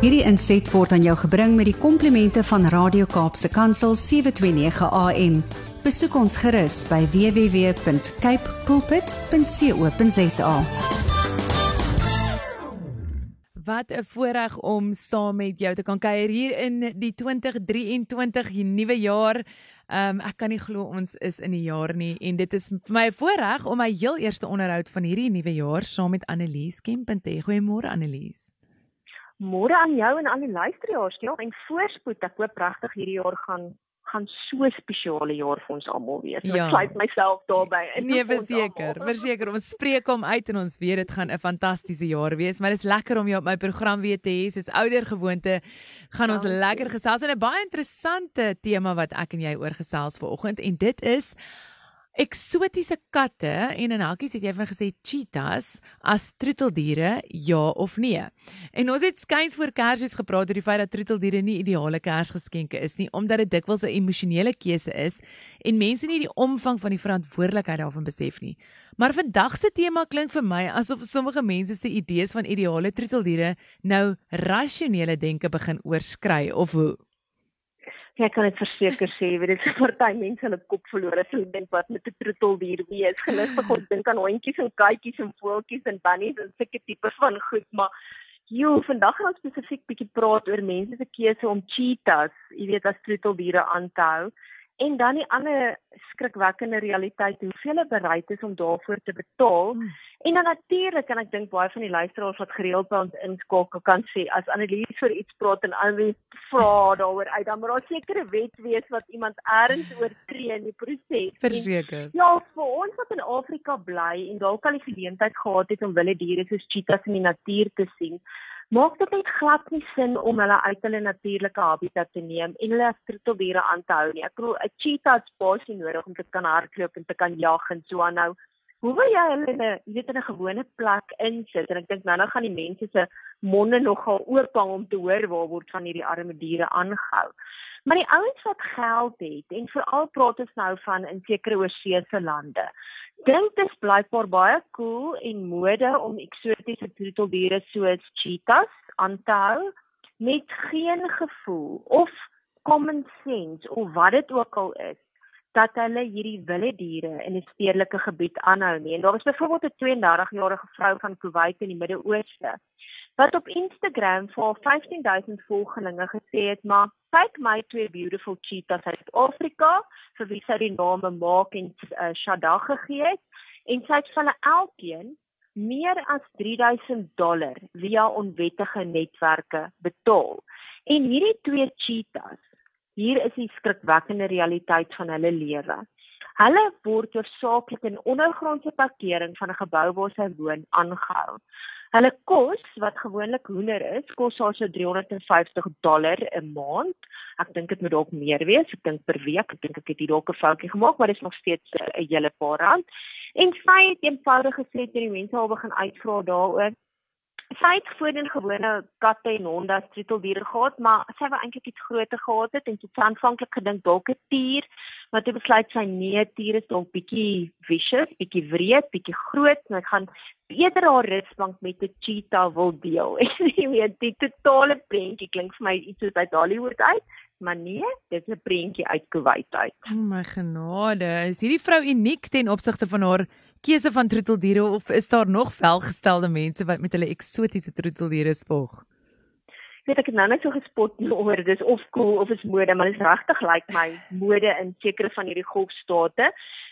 Hierdie inset word aan jou gebring met die komplimente van Radio Kaapse Kansel 729 AM. Besoek ons gerus by www.cape pulpit.co.za. Wat 'n voorreg om saam met jou te kan kuier hier in die 2023 nuwe jaar. Um ek kan nie glo ons is in die jaar nie en dit is vir my 'n voorreg om my heel eerste onderhoud van hierdie nuwe jaar saam met Annelies Kemp te hê. Goeiemôre Annelies. Môre aan jou en al die luisteraars, ja, en voorspoed. Ek hoop regtig hierdie jaar gaan gaan so spesiale jaar vir ons almal wees. Ja. Ek sluit myself daarbey in. Nee, verseker, verseker ons spreek hom uit en ons weet dit gaan 'n fantastiese jaar wees, maar dit is lekker om jou op my program weer te hê. Soos ouer gewoonte gaan ons Dankie. lekker gesels en 'n baie interessante tema wat ek en jy oor gesels vanoggend en dit is eksotiese katte en in hakkies het jy vir gesê cheetahs as troeteldiere ja of nee. En ons het skuins voor Kersfees gepraat oor die feit dat troeteldiere nie ideale Kersgeskenke is nie omdat dit dikwels 'n emosionele keuse is en mense nie die omvang van die verantwoordelikheid daarvan besef nie. Maar vandag se tema klink vir my asof sommige mense se idees van ideale troeteldiere nou rasionele denke begin oorskry of hoe ek kan dit verseker sê, weet dit is party mense hulle kop verloor as hulle dink wat met 'n troeteldier wees. Gelukkig ons dink aan hondjies en katjies en voeltjies en bunnies en sulke tipe van goed, maar jy vandag gaan ons spesifiek bietjie praat oor mense se keuse om cheetahs, jy weet, as troeteldiere aan te hou. En dan die ander skrikwekkende realiteit, hoeveel hulle bereid is om daarvoor te betaal. Hmm. En dan natuurlik kan ek dink baie van die luisteraars wat gereeld by ons inskakel kan sê as Annelies vir iets praat en alweer vra daaroor uit, dan moet daar sekere wet wees wat iemand eers oortree in die proses. Verseker. Ja, vir ons wat in Afrika bly en dalk al die geleentheid gehad het om wilde diere soos cheetahs in die natuur te sien, maak dit net glad nie sin om hulle uit hulle natuurlike habitat te neem en hulle as troeteldiere aan te hou nie. Ek bedoel 'n cheetah het spasie nodig om te kan hardloop en te kan jag en so aan nou. Hoe wil jy hulle in 'n weet in 'n gewone plek insit? En ek dink nou nou gaan die mense se monde nogal oop hang om te hoor waar word van hierdie arme diere aangehou. Maar die ouens wat geld het en veral praat ons nou van in sekere oorseese lande dink dit is blykbaar baie cool en mode om eksotiese troeteldiere soos cheetahs aan te hou met geen gevoel of common sense of wat dit ook al is dat hulle hierdie wilde diere in 'n stedelike gebied aanhou nie. En daar was byvoorbeeld 'n 32-jarige vrou van Kuwait in die Midde-Ooste wat op Instagram vir 15000 volgelinge gesê het, maar kyk my twee beautiful cheetahs uit Afrika vir wie sy die name maak en uh, Shada gegee het en sy het van hulle elkeen meer as 3000 dollar via onwettige netwerke betaal. En hierdie twee cheetahs, hier is die skrikwekkende realiteit van hulle lewe. Hulle word hoofsaaklik in ondergrondse parkering van 'n gebou waar sy woon aangehou. Hulle kos wat gewoonlik hoender is, kos haar so 350 dollar 'n maand. Ek dink dit moet dalk meer wees. Ek dink per week, ek dink ek het hier dalk 'n foutjie gemaak, maar dit is nog steeds 'n hele paar rand. En sy het eenvoudig gesê dat die mense al begin uitvra daaroor. Sy het voorheen gewone katte en honde as troeteldiere gehad, maar sy wou eintlik iets groter gehad het en het aanvanklik gedink dalk 'n tier, maar toe besluit sy nee, tier is dalk bietjie vicious, bietjie wreed, bietjie groot, en ek gaan eerder haar ritsbank met 'n cheetah wil deel. Jy weet, die totale prentjie klink vir my iets soos uit Hollywood uit, maar nee, dit is 'n prentjie uit Kuwait uit. Oh my genade, is hierdie vrou uniek ten opsigte van haar keuse van troeteldiere of is daar nog velgestelde mense wat met hulle eksotiese troeteldiere spog? Weet ek het nou net so gespot oor dis of cool of is mode, maar dit is regtig lyk like my mode in sekere van hierdie golfstate.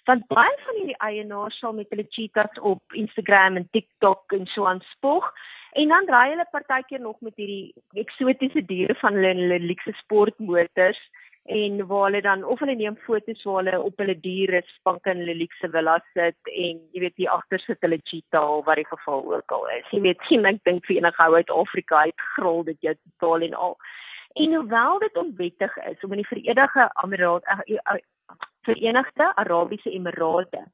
Want baie van hierdie eienaars sal met hulle cheetahs op Instagram en TikTok en so aan spog. En dan ry hulle partykeer nog met hierdie eksotiese diere van hulle in hulle luxe sportmotors en waar hulle dan of hulle neem foto's waar hulle op hulle diere spank in hulle luxe villa sit en jy weet hier agter sit hulle cheetah wat die geval ook al is. Jy weet sien ek dink vir enige ou uit Afrika uit grol dit jy totaal en al. En hoewel dit onwettig is om in die Verenigde Emirate eh, eh, Verenigde Arabiese Emirate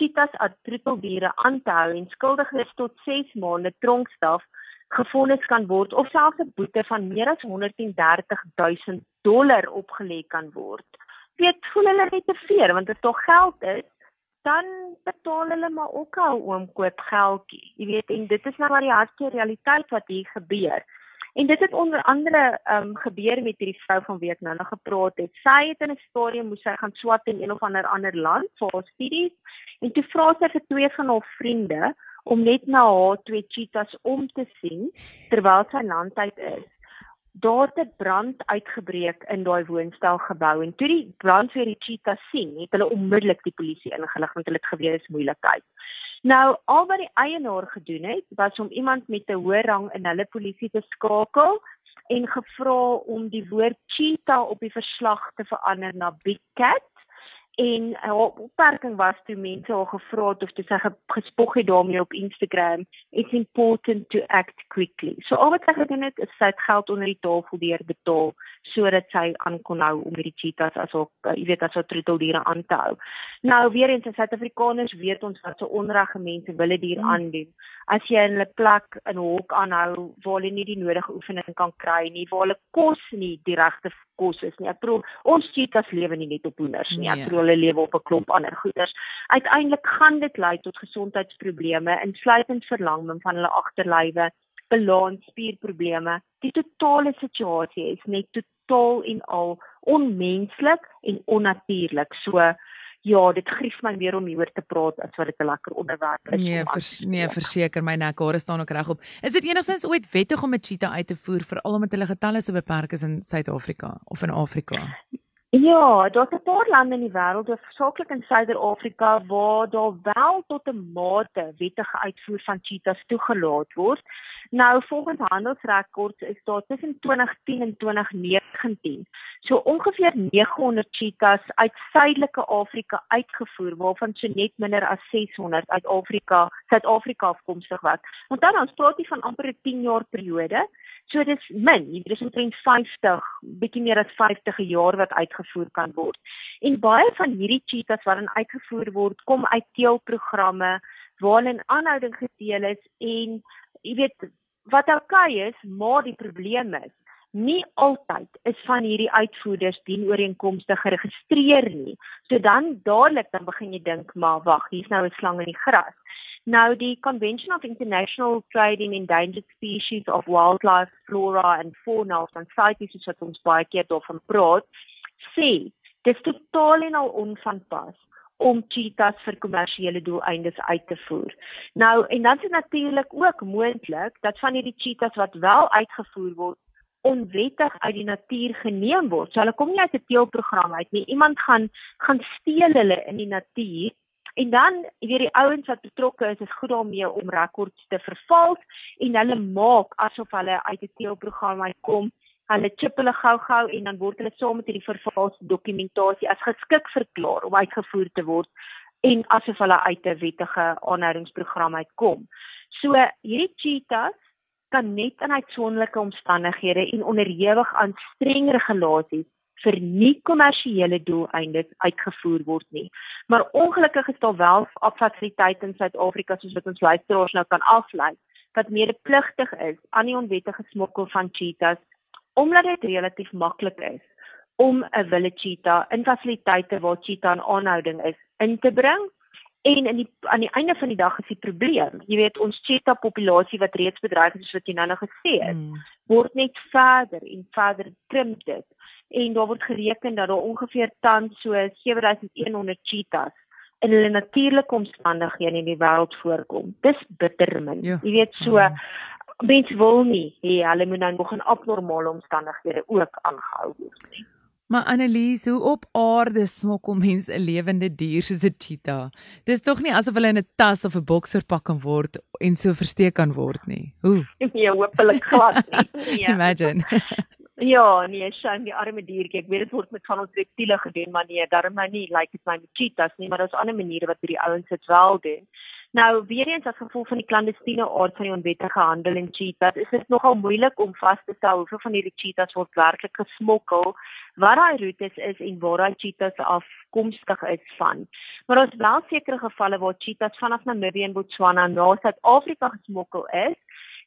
cheetahs as troeteldiere aan te hou en skuldig is tot 6 maande tronkstraf gefonnis kan word of selfs 'n boete van meer as 130 000 dollar opgelê kan word. Weet voel hulle net te veel want dit tog geld is, dan betaal hulle maar ook al oom koop geldjie. Jy weet en dit is nou maar die harde realiteit wat hier gebeur. En dit het onder andere ehm um, gebeur met hierdie vrou van wie ek nou nog gepraat het. Sy het in 'n stadium moes sy gaan swat in een of ander ander land vir haar studies en toe vra sy vir twee van haar vriende om net na haar twee cheetahs om te sien terwyl sy landtyd is. Daar het brand uitgebreek in daai woonstelgebou en toe die brandweer die cheetahs sien, het hulle onmiddellik die polisie ingelig want hulle het geweet dit is moeilikheid. Nou, al wat die eienaar gedoen het, was om iemand met 'n hoë rang in hulle polisie te skakel en gevra om die woord cheetah op die verslag te verander na big cat en haar opmerking was toe mense haar gevra het of dit sy gespog het daarmee op Instagram it's important to act quickly. So al wat sy gedoen het is sy het geld onder die tafel deur betaal sodat sy aan kon hou om hierdie cheetahs as ook uh, jy weet as wat troeteldiere aan te hou. Nou weer eens as Suid-Afrikaners weet ons wat so onregte mense wille dier hmm. aandoen. As jy in 'n plek in hok aanhou waar hulle nie die nodige oefening kan kry nie, waar hulle kos nie die regte kos is nie. Ek bedoel ons cheetahs lewe nie net op hoenders nie. Ek nee. bedoel hulle lewe op 'n klomp ander goeders. Uiteindelik gaan dit lei tot gesondheidsprobleme, insluitend verlanging van hulle agterlywe, balans, spierprobleme. Die totale situasie is net totaal en al onmenslik en onnatuurlik. So Ja, dit grief my meer om hieroor te praat as wat dit 'n lekker onderwerp is. Nee, vers, nee, verseker my nek hare staan ook reg op. Is dit enigstens ooit wettig om 'n cheetah uit te voer veral omdat hulle getalle so beperk is in Suid-Afrika of in Afrika? Ja, daar's 'n paar lande in die wêreld, hoofsaaklik in Suider-Afrika, waar daar wel tot 'n mate wettige uitvoer van cheetahs toegelaat word. Nou volgens handelsrekords is daar tussen 2010 en 2019 so ongeveer 900 cheetahs uit Suidelike Afrika uitgevoer, waarvan so net minder as 600 uit Afrika, Suid-Afrika afkomstig was. Onthou ons praat hier van amper 'n 10 jaar periode. So dis min, jy weet dis omtrent 50, bietjie meer as 50 jaar wat uitgevoer kan word. En baie van hierdie cheetahs wat dan uitgevoer word, kom uit teelprogramme waar hulle in aanhouding geteel is en jy weet wat oukei is, maar die probleem is nie altyd is van hierdie uitvoerders dienooreenkomstig geregistreer nie. So dan dadelik dan begin jy dink, maar wag, hier's nou 'n slang in die gras. Nou die Convention of International Trade in Endangered Species of Wildlife, Flora and Fauna van CITES soos wat ons baie keer daarvan praat, sê dis totaal en al onvanpas om cheetahs vir kommersiële doeleindes uit te voer. Nou en dan is natuurlik ook moontlik dat van hierdie cheetahs wat wel uitgevoer word onwettig uit die natuur geneem word. So hulle kom nie uit 'n teelprogram uit nie. Iemand gaan gaan steel hulle in die natuur En dan weer die ouens wat betrokke is, is goed daarmee om rekords te vervals en hulle maak asof hulle uit 'n teelprogram uitkom. Hulle chip hulle gou-gou en dan word hulle saam met hierdie vervalste dokumentasie as geskik verklaar om uitgevoer te word en asof hulle uit 'n wettige aanhoudingsprogram uitkom. So hierdie cheetahs kan net in uitsonderlike omstandighede en onderhewig aan streng regulasies vir nie kommersiële doeleindes uitgevoer word nie. Maar ongelukkig is daar wel affasiliteite in Suid-Afrika soos wat ons luisteraars nou kan aflei wat medepligtig is aan die onwettige smokkel van cheetahs omdat dit relatief maklik is om 'n wilde cheetah in fasiliteite waar cheetah in aanhouding is in te bring. En in die aan die einde van die dag is die probleem, jy weet ons cheetah populasie wat reeds bedreig is soos wat jy nou nog gesê het, hmm. word net verder en verder krimp dit en daar word gereken dat daar ongeveer tans so 7100 cheetahs in hulle natuurlike omstandighede in die wêreld voorkom. Dis bitter min. Ja. Jy weet so ja. mense wil nie hê hulle moet nou nog in abnormale omstandighede ook aangehou word nie. Maar Annelies, hoe op aarde smokkel mense 'n lewende dier soos 'n cheetah? Dis tog nie asof hulle in 'n tas of 'n bokser pak kan word en so versteek kan word nie. Hoe? Nee, hopelik glad nie. Nee. Imagine. Ja, nee, sien die arme diertjie. Ek weet dit word met van ons reptiele gedoen, maar nee, daarom nou nie like dit my met cheetahs nie, maar daar's ander maniere wat hierdie ouens dit wel doen. Nou, weer eens as gevolg van die klandestiene aard van die onwettige handel in cheetahs, is dit nogal moeilik om vas te stel hoeveel van hierdie cheetahs word werklik gesmokkel, wat daai roetes is en waar daai cheetahs afkomstig is van. Maar ons wel sekere gevalle waar cheetahs vanaf Namibië en Botswana na Suid-Afrika gesmokkel is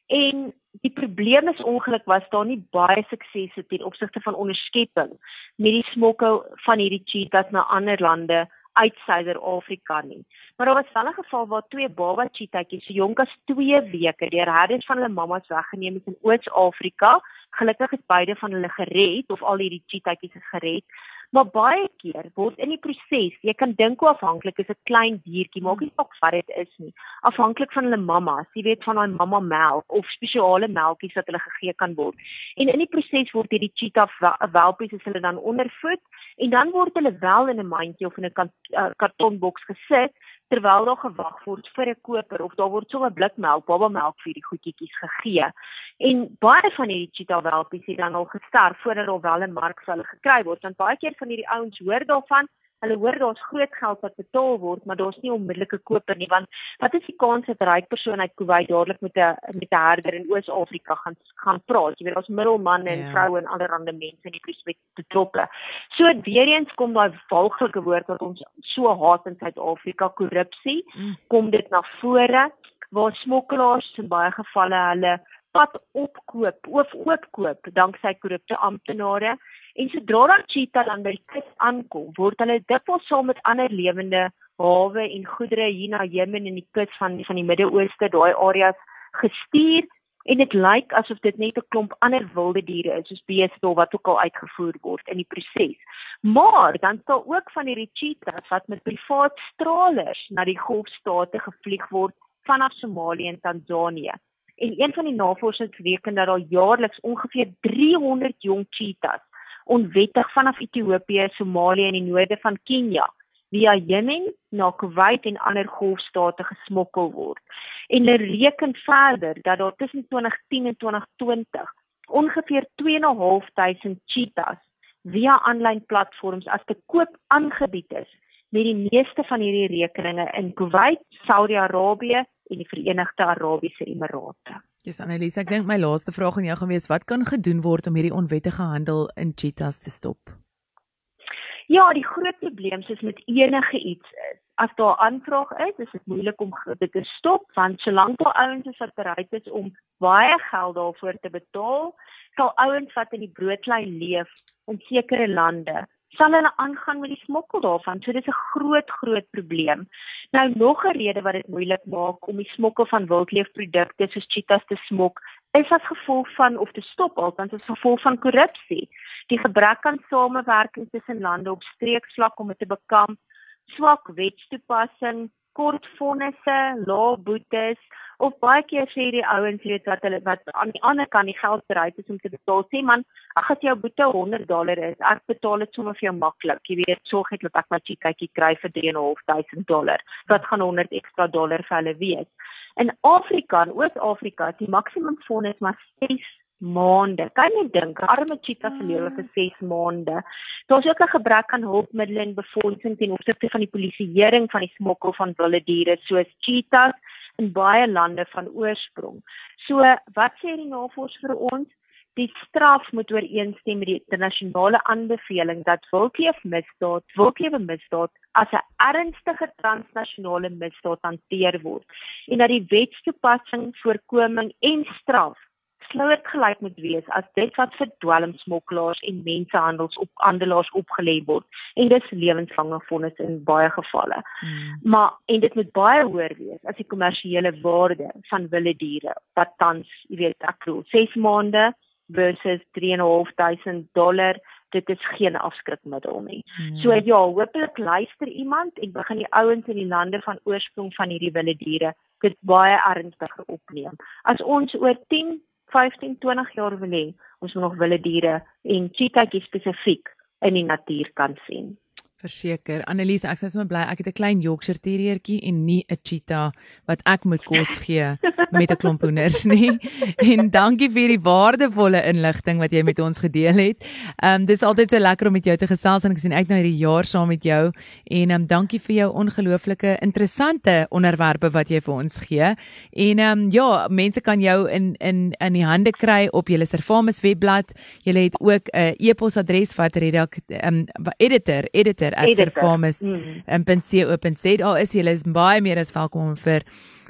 En die probleem is ongeluk was daar nie baie suksese ten opsigte van onderskepping met die smokkel van hierdie cheetahs na ander lande uit Suider-Afrika nie. Maar daar was wel 'n geval waar twee baba cheetahs so jonk as 2 weke deur herders van hulle mammas weggeneem is in Oos-Afrika. Gelukkig is beide van hulle gered of al hierdie cheetahs is gered. Maar baie keer word in die proses, jy kan dink hoe afhanklik is 'n klein diertjie, maak nie saak wat dit is nie, afhanklik van hulle mamma, jy weet van daai mamma melk of spesiale melkies wat hulle gegee kan word. En in die proses word hierdie cheetah welpies as hulle dan ondervoed en dan word hulle wel in 'n mandjie of in 'n eh, kartonboks gesit terwyl daar gewag word vir 'n koper of daar word so 'n blik melk, baba melk vir die goedjies gegee. En baie van hierdie cheetah welpies het dan al gesterf voordat hulle wel 'n mark vir hulle gekry word. Want baie keer van hierdie ouens hoor daarvan Hulle hoor daar's groot geld wat betaal word, maar daar's nie onmiddellike koper nie want wat is die kans dat 'n ryk persoon uit Kuwait dadelik met 'n met 'n herder in Oos-Afrika gaan gaan praat? Jy weet daar's middelmanne en ja. vroue en allerlei mense in die proses betrokke. So weer eens kom daai valglike woord wat ons so haat in Suid-Afrika, korrupsie, mm. kom dit na vore waar smokkelaars in baie gevalle hulle pad opkoop of oopkoop danksy korrupte amptenare En sodra daai cheetah dan by die kus aankom, word hulle dikwels saam met ander lewende hawe en goedere hier na Jemen en die kus van van die Midde-Ooste, daai areas gestuur en dit lyk asof dit net 'n klomp ander wilde diere is soos beeste wat ook al uitgevoer word in die proses. Maar dan staan ook van hierdie cheetahs wat met privaat stralers na die Golfstate gevlieg word vanaf Somalië en Tansanië. En een van die navorsers reken dat daar jaarliks ongeveer 300 jong cheetahs onwettig vanaf Ethiopië, Somalië en die noorde van Kenia via Jemen na Kuwait en ander golfstate gesmokkel word. En hulle reken verder dat daar tussen 2010 en 2020 ongeveer 2.500 cheetahs via aanlyn platforms as te koop aangebied is met die meeste van hierdie rekeninge in Kuwait, Saudi-Arabië en die Verenigde Arabiese Emirate. Dis Annelies, ek dink my laaste vraag aan jou gaan wees, wat kan gedoen word om hierdie onwettige handel in cheetahs te stop? Ja, die groot probleem is met enige iets is, as daar aanvraag is, is dit moeilik om dit te stop want solank daar ouens is wat bereid is om baie geld daarvoor te betaal, sal ouens wat in die broodlyn leef in sekere lande sal hulle aangaan met die smokkel daarvan. So dis 'n groot groot probleem. Nou nog 'n rede wat dit moeilik maak om die smokkel van wildleefprodukte soos cheetahs te smok, is as gevolg van of te stop althans as gevolg van korrupsie. Die gebrek aan samewerking tussen lande op streeksvlak om dit te bekamp, swak wetstoepassing, kort vonnisse, lae boetes of baie keer sê die ouens weet wat hulle wat aan die ander kant die geld bereid is om te betaal. Sê man, ag as jou boete 100 dollar is, ek betaal dit sommer vir jou maklik. Jy weet, sorg net dat ek my chikaatjie kry vir 3.500 dollar. Wat gaan 100 ekstra dollar vir hulle wees? In Afrika, in Oos-Afrika, die maksimum vonnis maar 6 maande. Kan jy dink, arme cheetah se lewe vir 6 maande. Daar's ook 'n gebrek aan hulpmiddels en befondsing ten opsigte van die polisieering van die smokkel van wilde diere soos cheetahs in baie lande van oorsprong. So, wat sê die navorsing vir ons? Die straf moet ooreenstem met die internasionale aanbeveling dat wildleefmisdaad, wildlewe misdaad as 'n ernstige transnasionale misdaad hanteer word en dat die wetstoepassing, voorkoming en straf slouer gelyk moet wees as dit wat vir dwelmsmokkelaars en mensehandels op aandelaars opgelê word en dis lewenslange vonnis in baie gevalle. Hmm. Maar en dit moet baie hoër wees as die kommersiële waarde van wilde diere wat tans, jy weet, ek bedoel 6 maande versus 3.500 dollar dit is geen afskrikmiddel nie. Hmm. So ja, hopelik luister iemand en begin die ouens in die lande van oorsprong van hierdie wilde diere dit baie ernstig opneem. As ons oor 10 15, 20 jaar wil hê, ons nog wilde diere en cheetahs spesifiek in die natuur kan sien. Verseker, Annelies, ek sê sommer bly ek het 'n klein Yorkshire terriertjie en nie 'n cheetah wat ek moet kos gee met 'n klomp hoenders nie. En dankie vir die waardevolle inligting wat jy met ons gedeel het. Ehm um, dis altyd so lekker om met jou te gesels en ek sien uit na hierdie jaar saam met jou en ehm um, dankie vir jou ongelooflike interessante onderwerpe wat jy vir ons gee. En ehm um, ja, mense kan jou in in in die hande kry op julle Servamus webblad. Jy het ook 'n uh, e-posadres wat redak ehm um, editor editor@servamus.co.za mm. is jy is baie meer as welkom om vir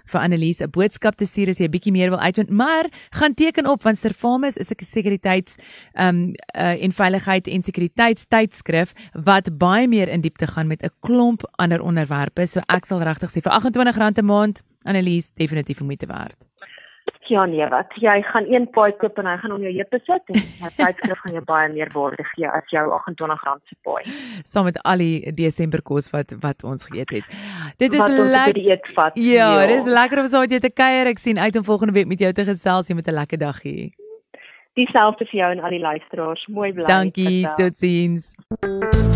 vir Annelies 'n boodskap te stuur as jy 'n bietjie meer wil uitvind, maar gaan teken op want Servamus is 'n sekuriteits ehm um, uh, en veiligheid en sekuriteitstydskrif wat baie meer in diepte gaan met 'n klomp ander onderwerpe. So ek sal regtig sê vir R28 'n maand Annelies definitief moeite werd. Ja nee, wat jy gaan een paai koop en hy gaan om jou heupe sit en hy tydskrif gaan jou baie meer waarde gee as jou R28 se paai. Saam met al die Desember kos wat wat ons geëet het. Dit is lekker. Ja, ja, dit is lekker om saam met jou te kuier. Ek sien uit om volgende week met jou te gesels. Jy moet 'n lekker dag hê. Dieselfde vir jou en al die luisteraars. Mooi bly. Dankie. Totsiens.